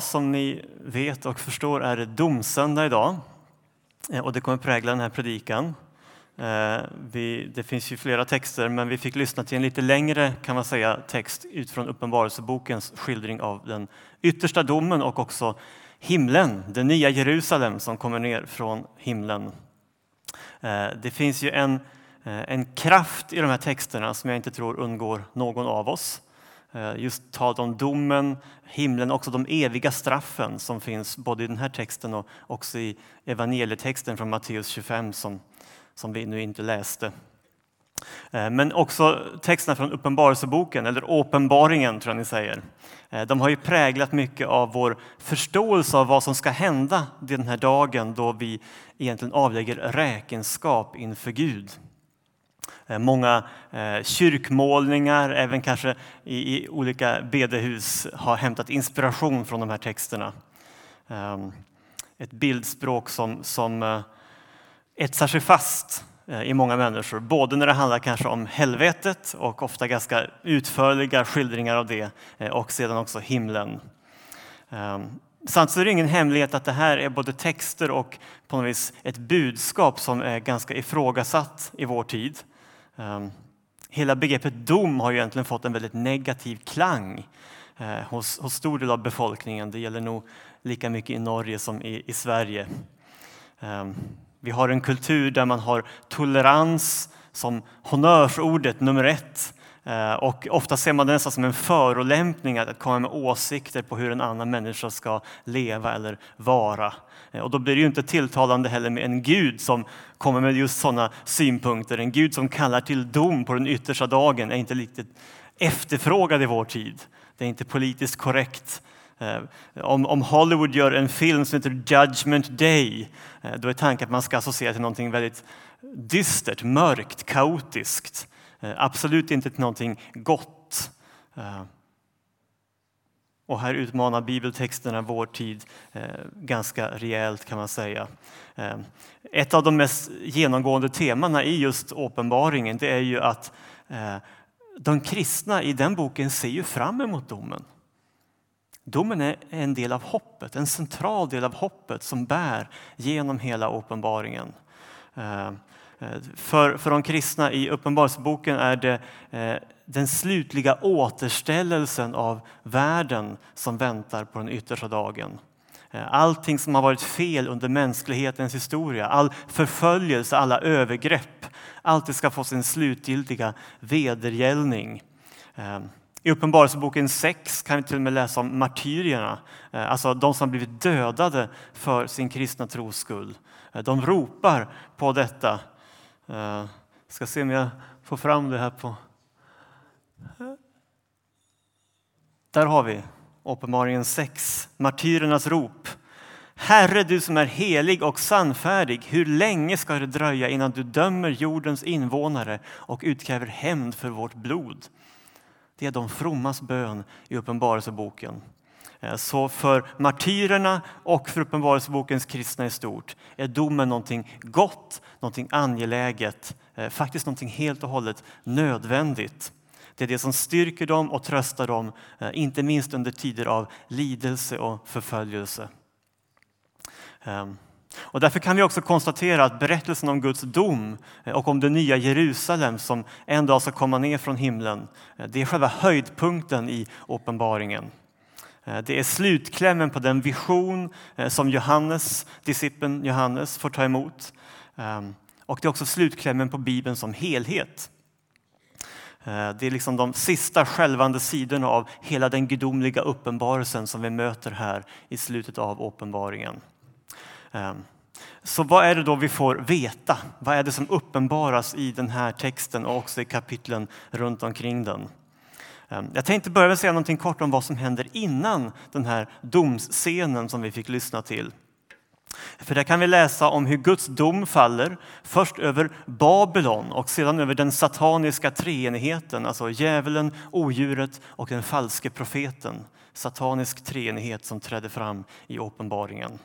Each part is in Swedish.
Som ni vet och förstår är det domsöndag idag eh, och det kommer prägla den här predikan. Eh, vi, det finns ju flera texter men vi fick lyssna till en lite längre kan man säga, text utifrån Uppenbarelsebokens skildring av den yttersta domen och också himlen, det nya Jerusalem som kommer ner från himlen. Eh, det finns ju en, en kraft i de här texterna som jag inte tror undgår någon av oss. Eh, just talet om domen, himlen, också de eviga straffen som finns både i den här texten och också i evangelietexten från Matteus 25 som, som vi nu inte läste. Eh, men också texterna från Uppenbarelseboken, eller Åpenbaringen tror jag ni säger. Eh, de har ju präglat mycket av vår förståelse av vad som ska hända den här dagen då vi egentligen avlägger räkenskap inför Gud. Eh, många eh, kyrkmålningar, även kanske i, olika bedehus har hämtat inspiration från de här texterna. Ehm, ett bildspråk som, som eh, etsar sig fast i många människor, både när det handlar kanske om helvetet och ofta ganska utförliga skildringar av det och sedan också himlen. Ehm, samtidigt är det ingen hemlighet att det här är både texter och på något vis ett budskap som är ganska ifrågasatt i vår tid. Ehm, hela begreppet dom har ju egentligen fått en väldigt negativ klang eh, hos, hos stor del av befolkningen. Det gäller nog lika mycket i Norge som i, i Sverige. Ehm, vi har en kultur där man har tolerans som honnörsordet nummer ett. Eh, och ofta ser man det nästan som en förolämpning att komma med åsikter på hur en annan människa ska leva eller vara. Eh, och då blir det ju inte tilltalande heller med en Gud som kommer med just sådana synpunkter. En Gud som kallar till dom på den yttersta dagen är inte riktigt efterfrågad i vår tid. Det är inte politiskt korrekt. Eh, om, om Hollywood gör en film som heter Judgment Day, då är tanken att man ska associera till någonting väldigt dystert, mörkt, kaotiskt. Eh, absolut inte till någonting gott. Eh, och här utmanar bibeltexterna vår tid eh, ganska rejält kan man säga. Ett av de mest genomgående temana i just uppenbaringen det är ju att de kristna i den boken ser ju fram emot domen. Domen är en del av hoppet, en central del av hoppet som bär genom hela uppenbaringen. Eh, för, för de kristna i Uppenbarelseboken är det eh, den slutliga återställelsen av världen som väntar på den yttersta dagen. Eh, allting som har varit fel under mänsklighetens historia, all förföljelse, alla övergrepp, allt det ska få sin slutgiltiga vedergällning. Eh, I Uppenbarelseboken 6 kan vi till och med läsa om martyrierna, alltså de som blivit dödade för sin kristna tros skull. De ropar på detta jag ska se om jag får fram det här på... Där har vi Uppenbarligen 6, martyrernas rop. Herre, du som är helig och sannfärdig, hur länge ska det dröja innan du dömer jordens invånare och utkräver hämnd för vårt blod? Det är de frommas bön i Uppenbarelseboken. Eh, så för martyrerna och för Uppenbarelsebokens kristna i stort är domen någonting gott, någonting angeläget, eh, faktiskt någonting helt och hållet nödvändigt. Det är det som styrker dem och tröstar dem, eh, inte minst under tider av lidelse och förföljelse. Ehm, och därför kan vi också konstatera att berättelsen om Guds dom och om det nya Jerusalem som en dag ska komma ner från himlen, det är själva höjdpunkten i uppenbaringen. Eh, det är slutklämmen på den vision eh, som Johannes, discipeln Johannes får ta emot. Ehm, och det är också slutklämmen på Bibeln som helhet. Eh, det är liksom de sista skälvande sidorna av hela den gudomliga uppenbarelsen som vi möter här i slutet av uppenbaringen. Ehm, så vad är det då vi får veta? Vad är det som uppenbaras i den här texten och också i kapitlen runt omkring den? Ehm, jag tänkte börja med att säga något kort om vad som händer innan den här domsscenen som vi fick lyssna till. För där kan vi läsa om hur Guds dom faller, först över Babylon och sedan över den sataniska treenigheten, alltså djävulen, odjuret och den falske profeten. Satanisk treenighet som trädde fram i uppenbaringen.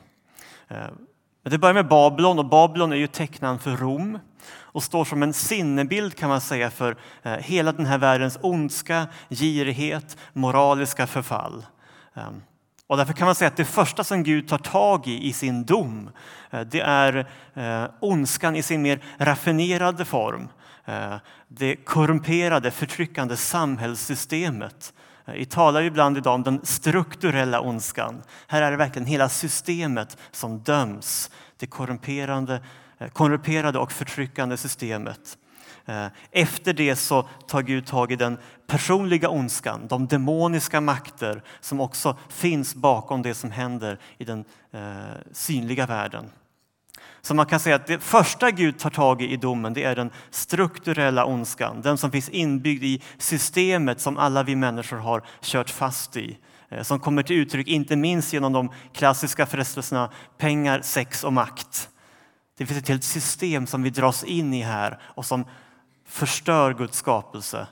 Ehm, men det börjar med Babylon och Babylon är ju tecknan för Rom och står som en sinnebild kan man säga för eh, hela den här världens ondska, girighet, moraliska förfall. Ehm, och därför kan man säga att det första som Gud tar tag i i sin dom, eh, det är eh, ondskan i sin mer raffinerade form. Det korrumperade, förtryckande samhällssystemet vi talar ibland idag om den strukturella ondskan. Här är det verkligen hela systemet som döms. Det korrumperande, Eh, korrumperade och förtryckande systemet. Eh, efter det så tar Gud tag i den personliga ondskan, de demoniska makter som också finns bakom det som händer i den eh, synliga världen. Så man kan säga att det första Gud tar tag i i domen det är den strukturella ondskan. Den som finns inbyggd i systemet som alla vi människor har kört fast i. Som kommer till uttryck inte minst genom de klassiska frestelserna pengar, sex och makt. Det finns ett helt system som vi dras in i här och som förstör Guds skapelse.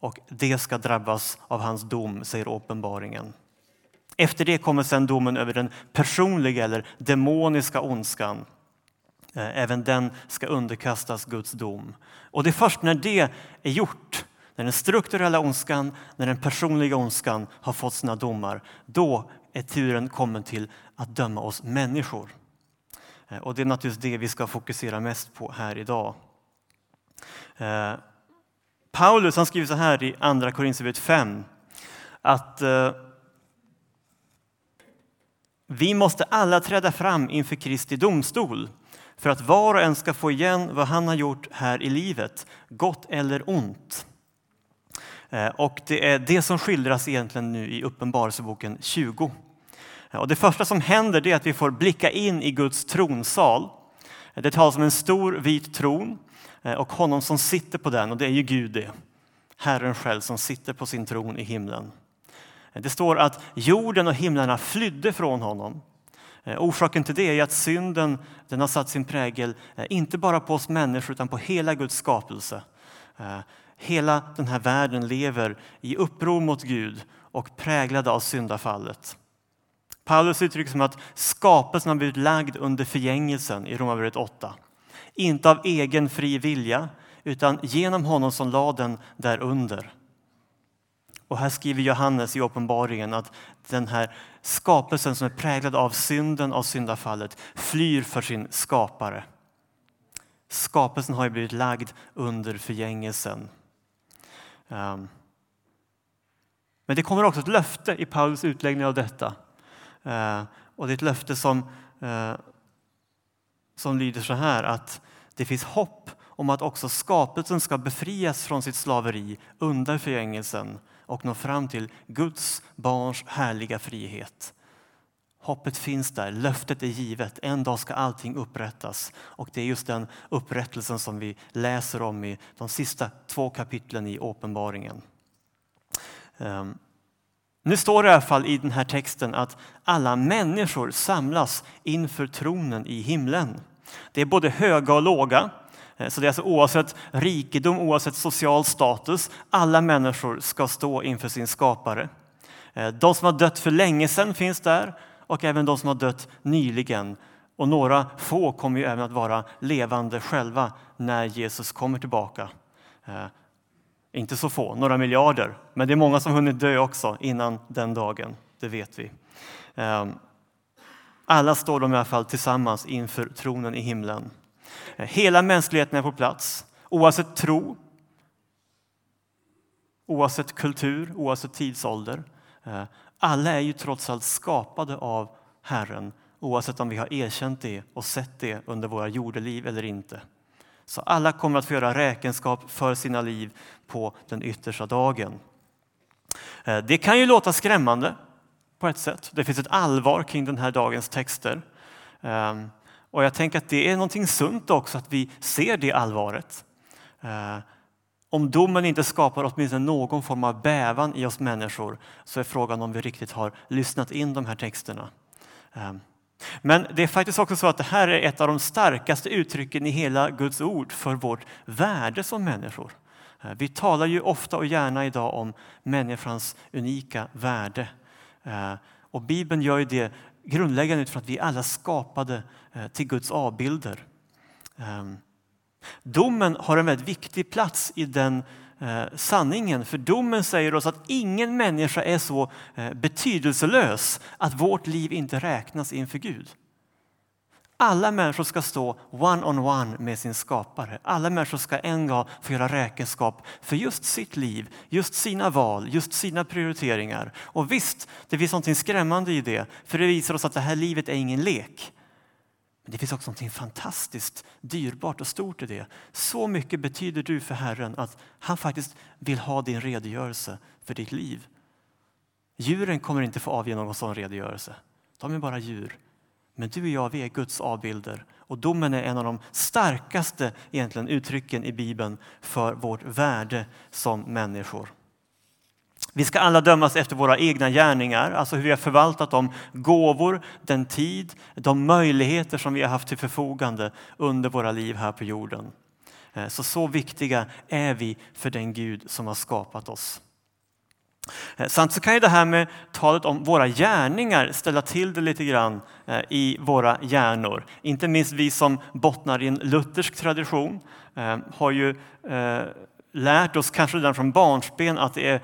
Och det ska drabbas av hans dom, säger uppenbaringen. Efter det kommer sedan domen över den personliga eller demoniska ondskan. Eh, även den ska underkastas Guds dom. Och det är först när det är gjort, när den strukturella ondskan, när den personliga ondskan har fått sina domar, då är turen kommen till att döma oss människor. Eh, och det är naturligtvis det vi ska fokusera mest på här idag. Eh, Paulus han skriver så här i Andra Korinthierbrevet 5 att eh, vi måste alla träda fram inför Kristi domstol för att var och en ska få igen vad han har gjort här i livet, gott eller ont. Och det är det som skildras egentligen nu i Uppenbarelseboken 20. Eh, och det första som händer är att vi får blicka in i Guds tronsal. Eh, det talas om en stor vit tron eh, och honom som sitter på den, och det är ju Gud det. Herren själv som sitter på sin tron i himlen. Det står att jorden och himlarna flydde från honom. Orsaken till det är att synden den har satt sin prägel inte bara på oss människor utan på hela Guds skapelse. Hela den här världen lever i uppror mot Gud och präglade av syndafallet. Paulus uttrycker som att skapelsen har blivit lagd under förgängelsen i Romarbrevet 8. Inte av egen fri vilja utan genom honom som lade den därunder. Och här skriver Johannes i uppenbaringen att den här skapelsen som är präglad av synden, av syndafallet, flyr för sin skapare. Skapelsen har ju blivit lagd under förgängelsen. Ehm. Men det kommer också ett löfte i Paulus utläggning av detta. Eh, och det är ett löfte som, eh, som lyder så här att det finns hopp om att också skapelsen ska befrias från sitt slaveri under förgängelsen och nå fram till Guds barns härliga frihet. Hoppet finns där, löftet är givet. En dag ska allting upprättas. Och det är just den upprättelsen som vi läser om i de sista två kapitlen i Åpenbaringen. Um, ehm, nu står det i alla fall i den här texten att alla människor samlas inför tronen i himlen. Det är både höga och låga, eh, så det är alltså oavsett rikedom, oavsett social status, alla människor ska stå inför sin skapare. Eh, de som har dött för länge sedan finns där och även de som har dött nyligen. Och några få kommer ju även att vara levande själva när Jesus kommer tillbaka. Eh, inte så få, några miljarder, men det är många som hunnit dö också innan den dagen, det vet vi. Ehm, alla står de i alla fall tillsammans inför tronen i himlen. Eh, hela mänskligheten är på plats, oavsett tro, oavsett kultur, oavsett tidsålder. Eh, alla är ju trots allt skapade av Herren, oavsett om vi har erkänt det och sett det under våra jordeliv eller inte. Så alla kommer att få göra räkenskap för sina liv på den yttersta dagen. Eh, det kan ju låta skrämmande på ett sätt. Det finns ett allvar kring den här dagens texter. Ehm, och jag tänker att det är någonting sunt också att vi ser det allvaret. Eh, om domen inte skapar åtminstone någon form av bävan i oss människor så är frågan om vi riktigt har lyssnat in de här texterna. Ehm, men det är faktiskt också så att det här är ett av de starkaste uttrycken i hela Guds ord för vårt värde som människor. Eh, vi talar ju ofta och gärna idag om människans unika värde. Eh, och Bibeln gör ju det grundläggande utifrån att vi är alla skapade eh, till Guds avbilder. Ehm, domen har en väldigt viktig plats i den Eh, sanningen. För domen säger oss att ingen människa är så eh, betydelselös att vårt liv inte räknas inför Gud. Alla människor ska stå one-on-one -on -one med sin skapare. Alla människor ska en gång få göra räkenskap för just sitt liv, just sina val, just sina prioriteringar. Och visst, det finns något skrämmande i det, för det visar oss att det här livet är ingen lek. Men det finns också något fantastiskt dyrbart och stort i det. Så mycket betyder du för Herren att han faktiskt vill ha din redogörelse för ditt liv. Djuren kommer inte få avge någon sån redogörelse. De är bara djur. Men du och jag, vi är Guds avbilder. Och domen är en av de starkaste egentligen, uttrycken i Bibeln för vårt värde som människor. Vi ska alla dömas efter våra egna gärningar, alltså hur vi har förvaltat de gåvor, den tid, de möjligheter som vi har haft till förfogande under våra liv här på jorden. Eh, så, så viktiga är vi för den Gud som har skapat oss. Eh, så kan ju det här med talet om våra gärningar ställa till det lite grann eh, i våra hjärnor. Inte minst vi som bottnar i en luthersk tradition eh, har ju lärt oss, kanske redan från barnsben, att det är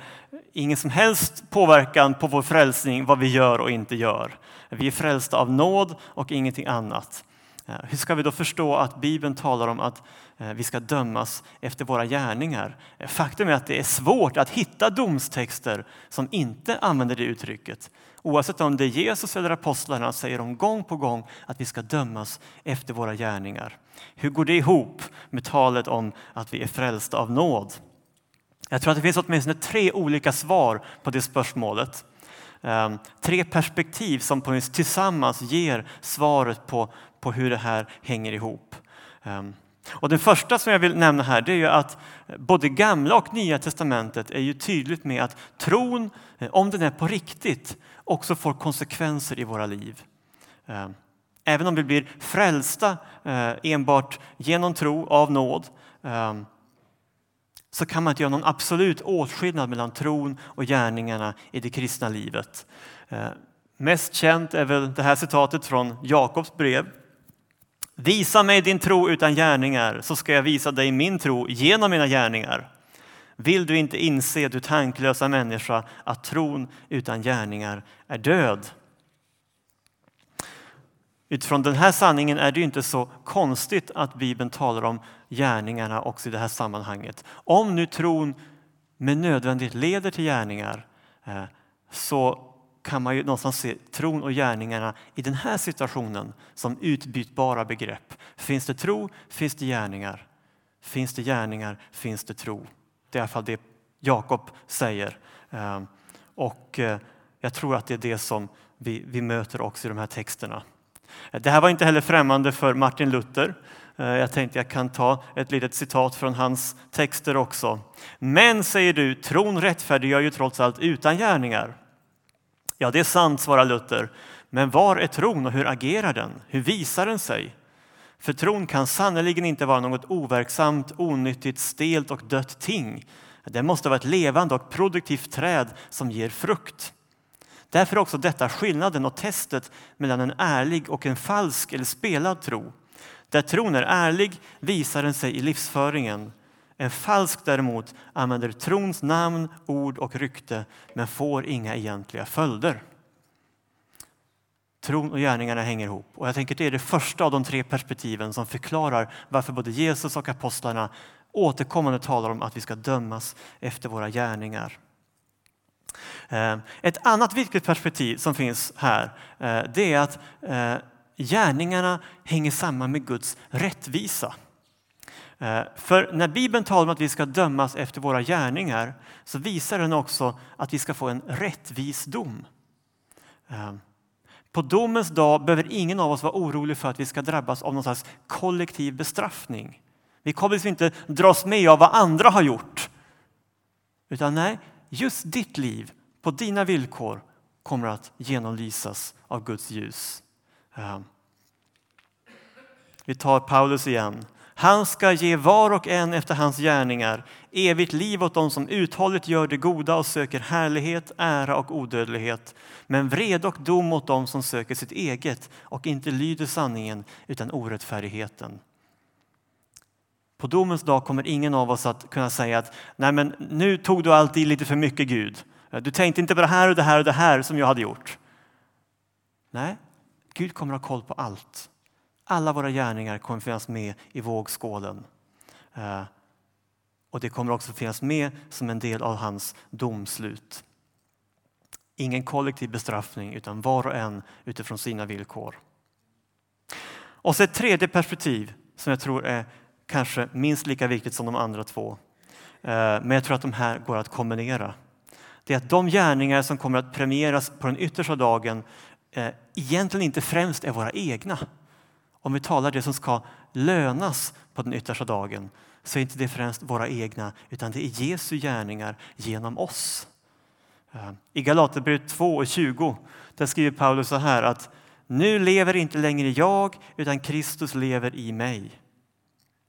ingen som helst påverkan på vår frälsning, vad vi gör och inte gör. Vi är frälsta av nåd och ingenting annat. Eh, hur ska vi då förstå att Bibeln talar om att Eh, vi ska dömas efter våra gärningar? Eh, faktum är att det är svårt att hitta domstexter som inte använder det uttrycket. Oavsett om det är Jesus eller apostlarna säger de gång på gång att vi ska dömas efter våra gärningar. Hur går det ihop med talet om att vi är frälsta av nåd? Jag tror att det finns åtminstone tre olika svar på det spörsmålet. Ehm, tre perspektiv som tillsammans ger svaret på, på hur det här hänger ihop. Ehm, och den första som jag vill nämna här det är ju att både gamla och nya testamentet är ju tydligt med att tron, eh, om den är på riktigt, också får konsekvenser i våra liv. Eh, även om vi blir frälsta eh, enbart genom tro av nåd så kan man inte göra någon absolut åtskillnad mellan tron och gärningarna i det kristna livet. Mest känt är väl det här citatet från Jakobs brev. Visa mig din tro utan gärningar så ska jag visa dig min tro genom mina gärningar. Vill du inte inse, du tanklösa människa, att tron utan gärningar är död? Utifrån den här sanningen är det inte så konstigt att Bibeln talar om gärningarna också i det här sammanhanget. Om nu tron med nödvändighet leder till gärningar eh, så kan man ju någonstans se tron och gärningarna i den här situationen som utbytbara begrepp. Finns det tro, finns det gärningar. Finns det gärningar, finns det tro. Det är i alla fall det Jakob säger. Ehm, och eh, jag tror att det är det som vi, vi möter också i de här texterna. Det här var inte heller främmande för Martin Luther. Eh, jag tänkte jag kan ta ett litet citat från hans texter också. Men, säger du, tron rättfärdiggör ju trots allt utan gärningar. Ja, det är sant, svarar Luther. Men var är tron och hur agerar den? Hur visar den sig? För tron kan sannerligen inte vara något overksamt, onyttigt, stelt och dött ting. Den måste vara ett levande och produktivt träd som ger frukt. Därför är också detta skillnaden och testet mellan en ärlig och en falsk eller spelad tro. Där tron är ärlig visar den sig i livsföringen. En falsk däremot använder trons namn, ord och rykte men får inga egentliga följder. Tron och gärningarna hänger ihop. Och jag tänker Det är det första av de tre perspektiven som förklarar varför både Jesus och apostlarna återkommande talar om att vi ska dömas efter våra gärningar. Eh, ett annat viktigt perspektiv som finns här eh, det är att eh, gärningarna hänger samman med Guds rättvisa. Eh, för när Bibeln talar om att vi ska dömas efter våra gärningar så visar den också att vi ska få en rättvis dom. Eh, på domens dag behöver ingen av oss vara orolig för att vi ska drabbas av någon slags kollektiv bestraffning. Vi kommer liksom inte dras med av vad andra har gjort. Utan nej, just ditt liv på dina villkor kommer att genomlysas av Guds ljus. Eh, vi tar Paulus igen. Han ska ge var och en efter hans gärningar evigt liv åt dem som uthålligt gör det goda och söker härlighet, ära och odödlighet. Men vrede och dom åt dem som söker sitt eget och inte lyder sanningen utan orättfärdigheten. På domens dag kommer ingen av oss att kunna säga att Nej, men nu tog du alltid lite för mycket Gud. Du tänkte inte på det här och det här och det här som jag hade gjort. Nej, Gud kommer att ha koll på allt. Alla våra gärningar kommer finnas med i vågskålen. Eh, och det kommer också finnas med som en del av hans domslut. Ingen kollektiv bestraffning utan var och en utifrån sina villkor. Och så ett tredje perspektiv som jag tror är kanske minst lika viktigt som de andra två. Eh, men jag tror att de här går att kombinera. Det är att de gärningar som kommer att premieras på den yttersta dagen eh, egentligen inte främst är våra egna. Om vi talar det som ska lönas på den yttersta dagen så är inte det främst våra egna utan det är Jesu gärningar genom oss. Eh, I Galaterbrevet 2 och 20 där skriver Paulus så här att nu lever inte längre jag utan Kristus lever i mig.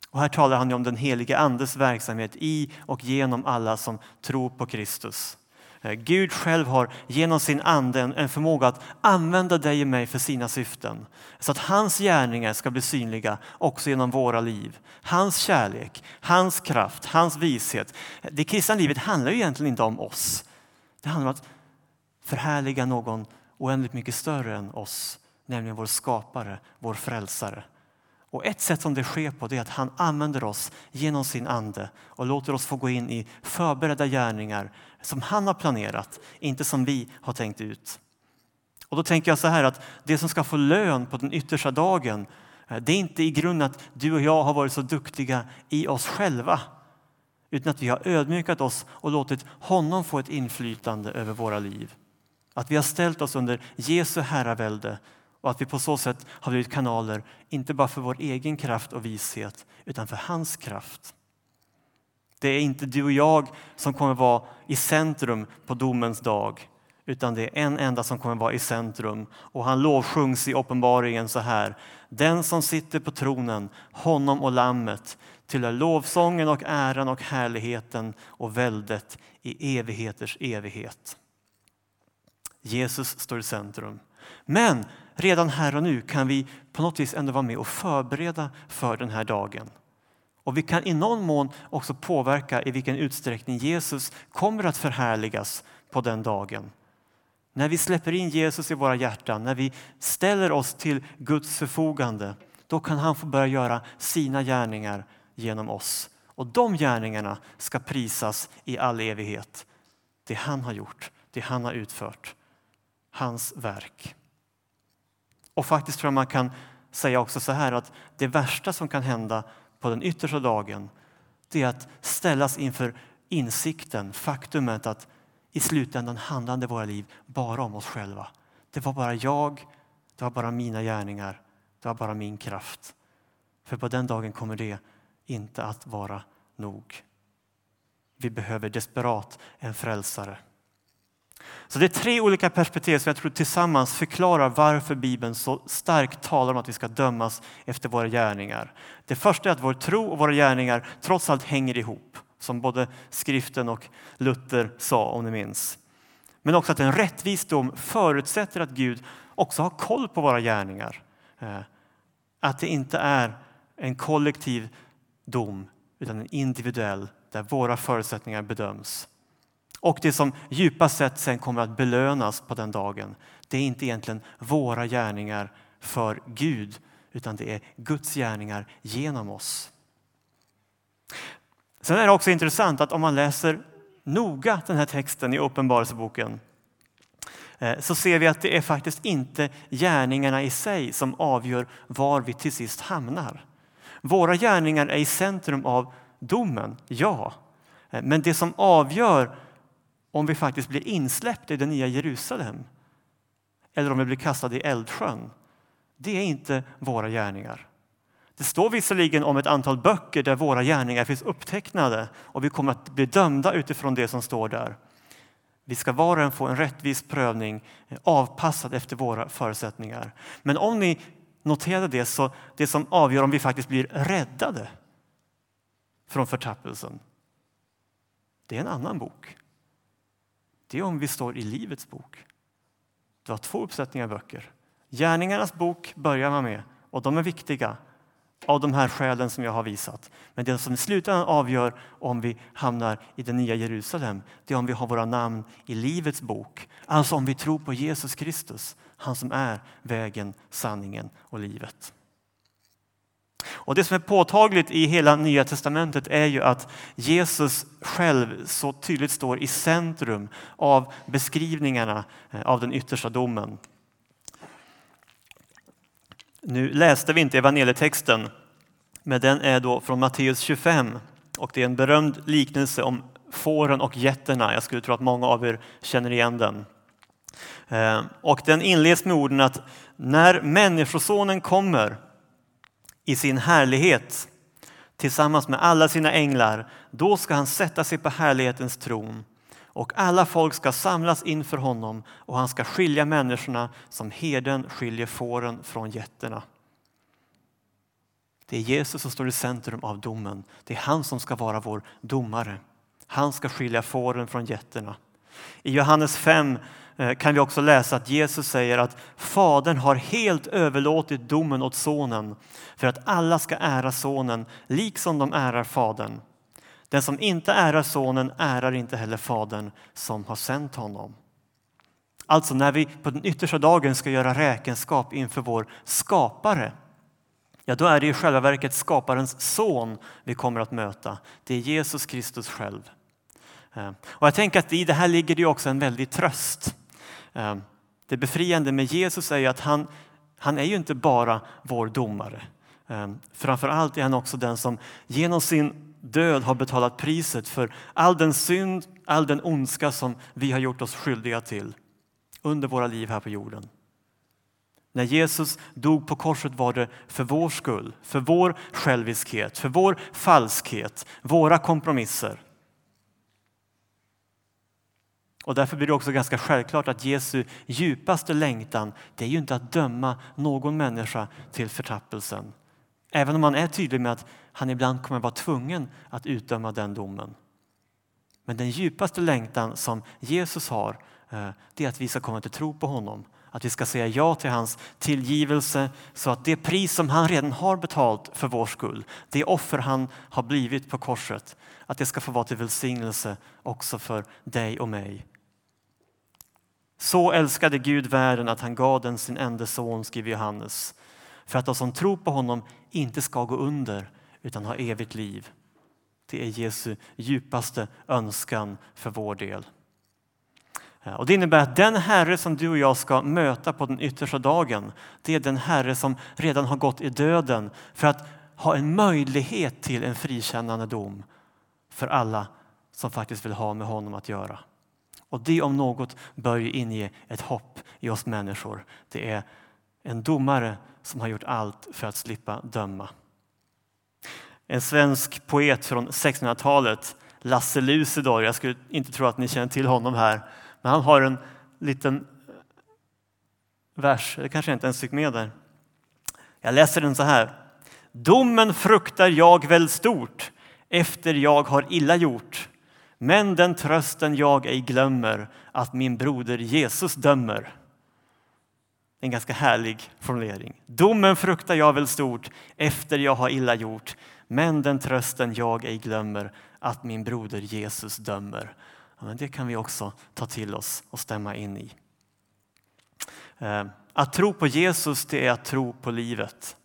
Och här talar han om den helige Andes verksamhet i och genom alla som tror på Kristus. Eh, Gud själv har genom sin ande en förmåga att använda dig och mig för sina syften. Så att hans gärningar ska bli synliga också genom våra liv. Hans kärlek, hans kraft, hans vishet. Det kristna livet handlar ju egentligen inte om oss. Det handlar om att förhärliga någon oändligt mycket större än oss, nämligen vår skapare, vår frälsare. Och ett sätt som det sker på det är att han använder oss genom sin ande och låter oss få gå in i förberedda gärningar som han har planerat, inte som vi har tänkt ut. Och då tänker jag så här att det som ska få lön på den yttersta dagen, eh, det är inte i grunden att du och jag har varit så duktiga i oss själva, utan att vi har ödmjukat oss och låtit honom få ett inflytande över våra liv. Att vi har ställt oss under Jesu herravälde och att vi på så sätt har blivit kanaler, inte bara för vår egen kraft och vishet, utan för hans kraft. Det är inte du och jag som kommer vara i centrum på domens dag, utan det är en enda som kommer vara i centrum. Och han lovsjungs i uppenbaringen så här. Den som sitter på tronen, honom och lammet, tillhör lovsången och äran och härligheten och väldet i evigheters evighet. Jesus står i centrum. Men redan här och nu kan vi på något vis ändå vara med och förbereda för den här dagen. Och vi kan i någon mån också påverka i vilken utsträckning Jesus kommer att förhärligas på den dagen. När vi släpper in Jesus i våra hjärtan, när vi ställer oss till Guds förfogande, då kan han få börja göra sina gärningar genom oss. Och de gärningarna ska prisas i all evighet. Det han har gjort, det han har utfört, hans verk. Och faktiskt tror jag man kan säga också så här att det värsta som kan hända på den yttersta dagen det är att ställas inför insikten, faktumet att i slutändan handlade våra liv bara om oss själva. Det var bara jag, det var bara mina gärningar, det var bara min kraft. För på den dagen kommer det inte att vara nog. Vi behöver desperat en frälsare. Så det är tre olika perspektiv som jag tror tillsammans förklarar varför Bibeln så starkt talar om att vi ska dömas efter våra gärningar. Det första är att vår tro och våra gärningar trots allt hänger ihop, som både skriften och Luther sa om ni minns. Men också att en rättvis dom förutsätter att Gud också har koll på våra gärningar. Eh, att det inte är en kollektiv dom utan en individuell där våra förutsättningar bedöms. Och det som djupast sett sen kommer att belönas på den dagen, det är inte egentligen våra gärningar för Gud, utan det är Guds gärningar genom oss. Sen är det också intressant att om man läser noga den här texten i Uppenbarelseboken eh, så ser vi att det är faktiskt inte gärningarna i sig som avgör var vi till sist hamnar. Våra gärningar är i centrum av domen, ja. Eh, men det som avgör om vi faktiskt blir insläppta i det nya Jerusalem eller om vi blir kastade i eldsjön, det är inte våra gärningar. Det står visserligen om ett antal böcker där våra gärningar finns upptecknade och vi kommer att bli dömda utifrån det som står där. Vi ska var och en få en rättvis prövning eh, avpassad efter våra förutsättningar. Men om ni noterade det, så det som avgör om vi faktiskt blir räddade från förtappelsen, det är en annan bok det är om vi står i Livets bok. Du har två uppsättningar böcker. Gärningarnas bok börjar man med och de är viktiga. av de här skälen som jag har visat. Men det som i slutändan avgör om vi hamnar i det nya Jerusalem, det är om vi har våra namn i Livets bok. Alltså om vi tror på Jesus Kristus, han som är vägen, sanningen och livet. Och Det som är påtagligt i hela Nya testamentet är ju att Jesus själv så tydligt står i centrum av beskrivningarna eh, av den yttersta domen. Nu läste vi inte evangelietexten, men den är då från Matteus 25 och det är en berömd liknelse om fåren och getterna. Jag skulle tro att många av er känner igen den. Eh, och den inleds med orden att när Människosonen kommer i sin härlighet tillsammans med alla sina änglar, då ska han sätta sig på härlighetens tron och alla folk ska samlas inför honom och han ska skilja människorna som herden skiljer fåren från getterna. Det är Jesus som står i centrum av domen. Det är han som ska vara vår domare. Han ska skilja fåren från getterna. I Johannes 5 Eh, kan vi också läsa att Jesus säger att Fadern har helt överlåtit domen åt Sonen för att alla ska ära Sonen liksom de ärar Fadern. Den som inte ärar Sonen ärar inte heller Fadern som har sänt honom. Alltså när vi på den yttersta dagen ska göra räkenskap inför vår skapare ja då är det i själva verket skaparens son vi kommer att möta. Det är Jesus Kristus själv. Eh, och jag tänker att i det här ligger det också en väldig tröst. Ehm, det befriande med Jesus är att han, han är ju inte bara vår domare. Ehm, framförallt framför allt är han också den som genom sin död har betalat priset för all den synd, all den ondska som vi har gjort oss skyldiga till under våra liv här på jorden. När Jesus dog på korset var det för vår skull, för vår själviskhet, för vår falskhet, våra kompromisser. Och därför blir det också ganska självklart att Jesu djupaste längtan det är ju inte att döma någon människa till förtappelsen. Även om han är tydlig med att han ibland kommer vara tvungen att utdöma den domen. Men den djupaste längtan som Jesus har eh, det är att vi ska komma till tro på honom. Att vi ska säga ja till hans tillgivelse så att det pris som han redan har betalt för vår skull, det offer han har blivit på korset, att det ska få vara till välsignelse också för dig och mig. Så älskade Gud världen att han gav den sin enda son, skriver Johannes, för att de som tror på honom inte ska gå under utan ha evigt liv. Det är Jesu djupaste önskan för vår del. Eh, och det innebär att den Herre som du och jag ska möta på den yttersta dagen, det är den Herre som redan har gått i döden för att ha en möjlighet till en frikännande dom för alla som faktiskt vill ha med honom att göra. Och det om något bör ju inge ett hopp i oss människor. Det är en domare som har gjort allt för att slippa döma. En svensk poet från 1600-talet, Lasse Lucidor, jag skulle inte tro att ni känner till honom här, men han har en liten eh, vers, det kanske jag inte ens fick med där. Jag läser den så här. Domen fruktar jag väl stort efter jag har illa gjort. Men den trösten jag ej glömmer att min broder Jesus dömer. En ganska härlig formulering. Domen fruktar jag väl stort efter jag har illa gjort. Men den trösten jag ej glömmer att min broder Jesus dömer. Ja, men det kan vi också ta till oss och stämma in i. Eh, att tro på Jesus det är att tro på livet.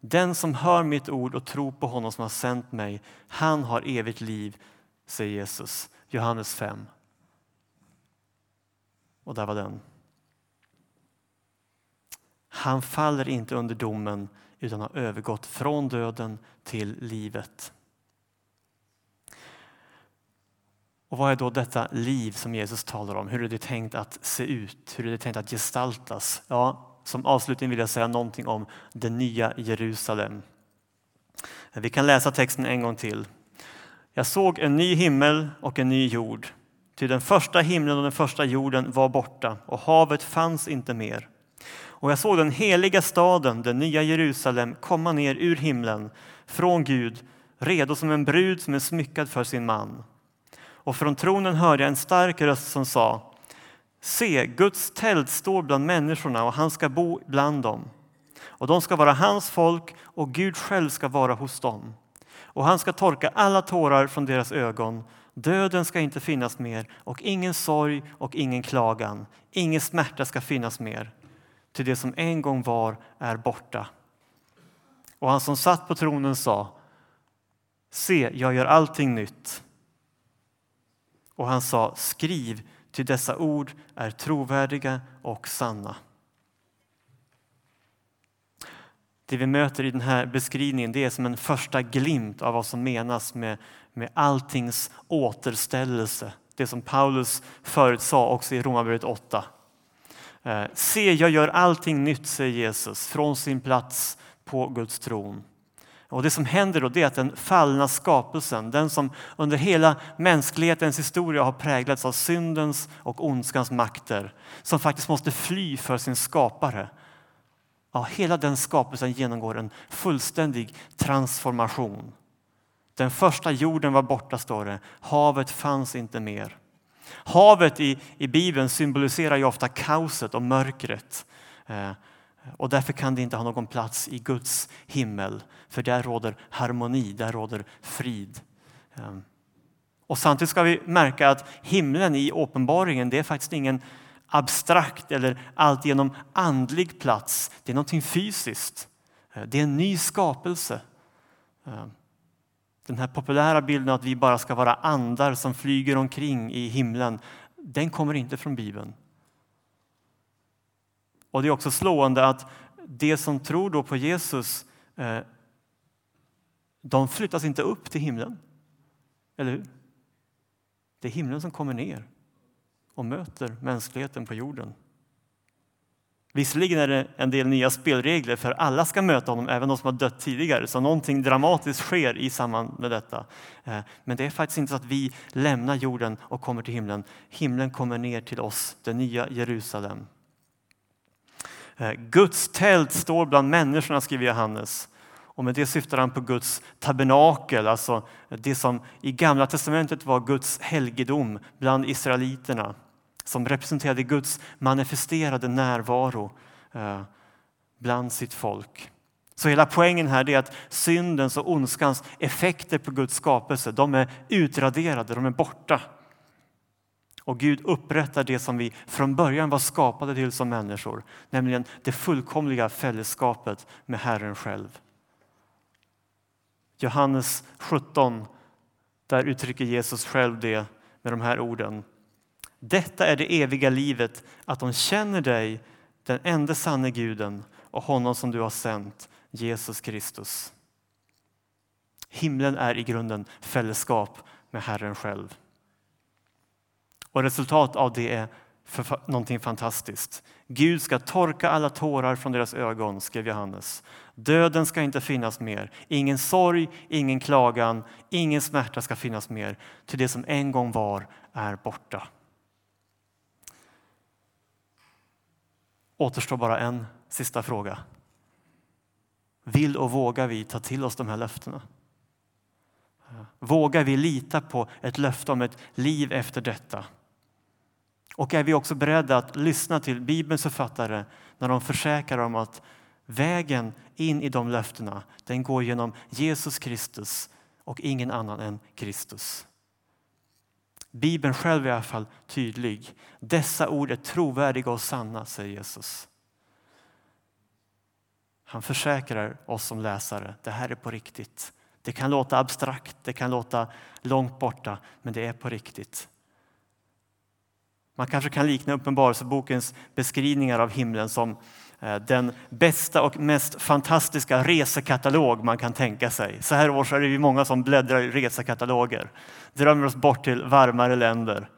Den som hör mitt ord och tror på honom som har sänt mig, han har evigt liv, säger Jesus. Johannes 5. Och där var den. Han faller inte under domen utan har övergått från döden till livet. Och vad är då detta liv som Jesus talar om? Hur är det tänkt att se ut? Hur är det tänkt att gestaltas? Ja, som avslutning vill jag säga någonting om det nya Jerusalem. Vi kan läsa texten en gång till. Jag såg en ny himmel och en ny jord. Till den första himlen och den första jorden var borta och havet fanns inte mer. Och jag såg den heliga staden, den nya Jerusalem, komma ner ur himlen från Gud, redo som en brud som är smyckad för sin man. Och från tronen hörde jag en stark röst som sa Se, Guds tält står bland människorna och han ska bo bland dem. och de ska vara hans folk och Gud själv ska vara hos dem. Och han ska torka alla tårar från deras ögon. Döden ska inte finnas mer och ingen sorg och ingen klagan. Ingen smärta ska finnas mer. Till det som en gång var är borta. Och han som satt på tronen sa Se, jag gör allting nytt. Och han sa skriv, ty dessa ord är trovärdiga och sanna. Det vi möter i den här beskrivningen det är som en första glimt av vad som menas med, med alltings återställelse. Det som Paulus förut också i Romarbrevet 8. Eh, Se, jag gör allting nytt, säger Jesus, från sin plats på Guds tron. Och Det som händer då är att den fallna skapelsen, den som under hela mänsklighetens historia har präglats av syndens och ondskans makter, som faktiskt måste fly för sin skapare. Ja, hela den skapelsen genomgår en fullständig transformation. Den första jorden var borta, står det. Havet fanns inte mer. Havet i, i Bibeln symboliserar ju ofta kaoset och mörkret. Eh, och därför kan det inte ha någon plats i Guds himmel, för där råder harmoni, där råder frid. Eh, och samtidigt ska vi märka att himlen i uppenbaringen, det är faktiskt ingen abstrakt eller alltigenom andlig plats. Det är någonting fysiskt. Eh, det är en ny skapelse. Eh, den här populära bilden att vi bara ska vara andar som flyger omkring i himlen, den kommer inte från Bibeln. Och Det är också slående att de som tror då på Jesus, eh, de flyttas inte upp till himlen. Eller hur? Det är himlen som kommer ner och möter mänskligheten på jorden. Visserligen är det en del nya spelregler för alla ska möta honom, även de som har dött tidigare. Så någonting dramatiskt sker i samband med detta. Eh, men det är faktiskt inte så att vi lämnar jorden och kommer till himlen. Himlen kommer ner till oss, det nya Jerusalem. Eh, Guds tält står bland människorna, skriver Johannes. Och med det syftar han på Guds tabernakel, alltså det som i Gamla testamentet var Guds helgedom bland israeliterna. Som representerade Guds manifesterade närvaro eh, bland sitt folk. Så hela poängen här är att syndens och ondskans effekter på Guds skapelse, de är utraderade, de är borta. Och Gud upprättar det som vi från början var skapade till som människor, nämligen det fullkomliga fällskapet med Herren själv. Johannes 17, där uttrycker Jesus själv det med de här orden. Detta är det eviga livet, att de känner dig, den enda sanne guden och honom som du har sänt, Jesus Kristus. Himlen är i grunden fällskap med Herren själv. Och resultat av det är för någonting fantastiskt. Gud ska torka alla tårar från deras ögon, skrev Johannes. Döden ska inte finnas mer. Ingen sorg, ingen klagan, ingen smärta ska finnas mer. Till det som en gång var är borta. Återstår bara en sista fråga. Vill och vågar vi ta till oss de här löftena? Vågar vi lita på ett löfte om ett liv efter detta? Och är vi också beredda att lyssna till Bibelns författare när de försäkrar om att vägen in i de löftena den går genom Jesus Kristus och ingen annan än Kristus. Bibeln själv är i alla fall tydlig. Dessa ord är trovärdiga och sanna, säger Jesus. Han försäkrar oss som läsare, det här är på riktigt. Det kan låta abstrakt, det kan låta långt borta, men det är på riktigt. Man kanske kan likna Uppenbarelsebokens beskrivningar av himlen som Eh, den bästa och mest fantastiska resekatalog man kan tänka sig. Så här års är det många som bläddrar i resekataloger, drömmer oss bort till varmare länder.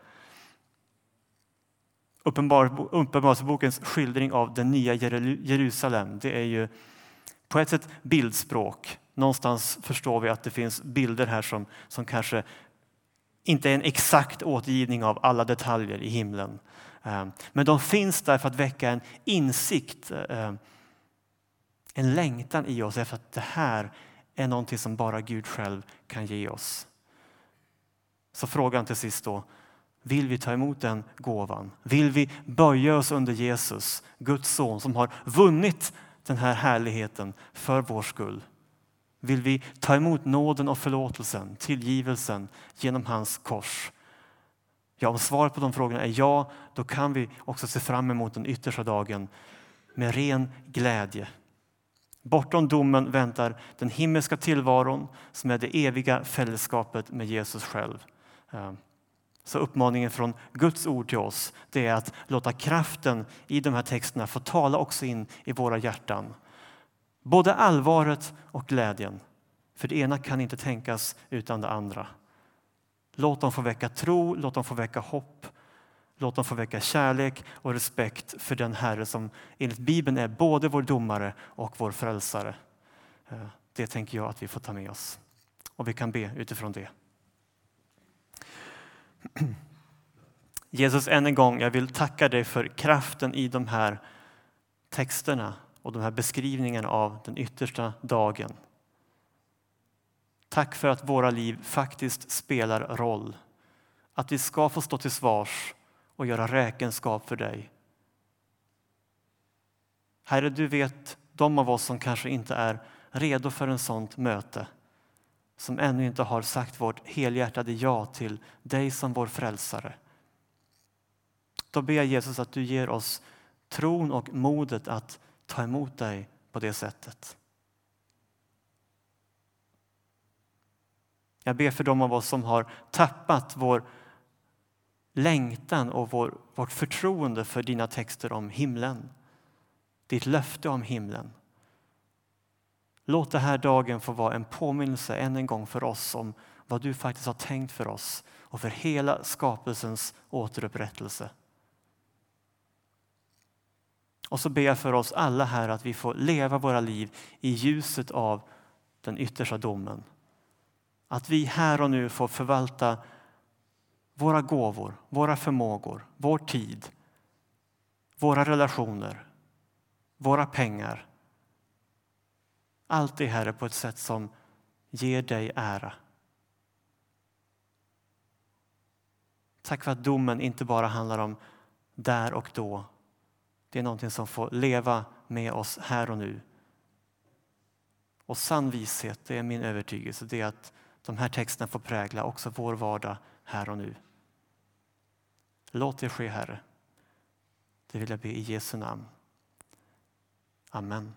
Uppenbarelsebokens skildring av det nya Jerusalem, det är ju på ett sätt bildspråk. Någonstans förstår vi att det finns bilder här som, som kanske inte är en exakt återgivning av alla detaljer i himlen. Ehm, men de finns där för att väcka en insikt, ehm, en längtan i oss efter att det här är någonting som bara Gud själv kan ge oss. Så frågan till sist då, vill vi ta emot den gåvan? Vill vi böja oss under Jesus, Guds son som har vunnit den här härligheten för vår skull? Vill vi ta emot nåden och förlåtelsen, tillgivelsen genom hans kors? Ja, om svaret på de frågorna är ja, då kan vi också se fram emot den yttersta dagen med ren glädje. Bortom domen väntar den himmelska tillvaron som är det eviga fällskapet med Jesus själv. Ehm, så uppmaningen från Guds ord till oss det är att låta kraften i de här texterna få tala också in i våra hjärtan. Både allvaret och glädjen. För det ena kan inte tänkas utan det andra. Låt dem få väcka tro, låt dem få väcka hopp. Låt dem få väcka kärlek och respekt för den Herre som enligt Bibeln är både vår domare och vår frälsare. Eh, det tänker jag att vi får ta med oss. Och vi kan be utifrån det. Jesus, än en gång, jag vill tacka dig för kraften i de här texterna och de här beskrivningarna av den yttersta dagen. Tack för att våra liv faktiskt spelar roll. Att vi ska få stå till svars och göra räkenskap för dig. Herre, du vet de av oss som kanske inte är redo för en sånt möte som ännu inte har sagt vårt helhjärtade ja till dig som vår frälsare. Då ber jag Jesus att du ger oss tron och modet att ta emot dig på det sättet. Jag ber för de av oss som har tappat vår längtan och vår, vårt förtroende för dina texter om himlen. Ditt löfte om himlen. Låt den här dagen få vara en påminnelse än en gång för oss om vad du faktiskt har tänkt för oss och för hela skapelsens återupprättelse. Och så ber jag för oss alla här att vi får leva våra liv i ljuset av den yttersta domen. Att vi här och nu får förvalta våra gåvor, våra förmågor, vår tid, våra relationer, våra pengar. Allt det, Herre, på ett sätt som ger dig ära. Tack för att domen inte bara handlar om där och då. Det är någonting som får leva med oss här och nu. Och sann vishet, det är min övertygelse, det är att de här texterna får prägla också vår vardag här och nu. Låt det ske, Herre. Det vill jag be i Jesu namn. Amen.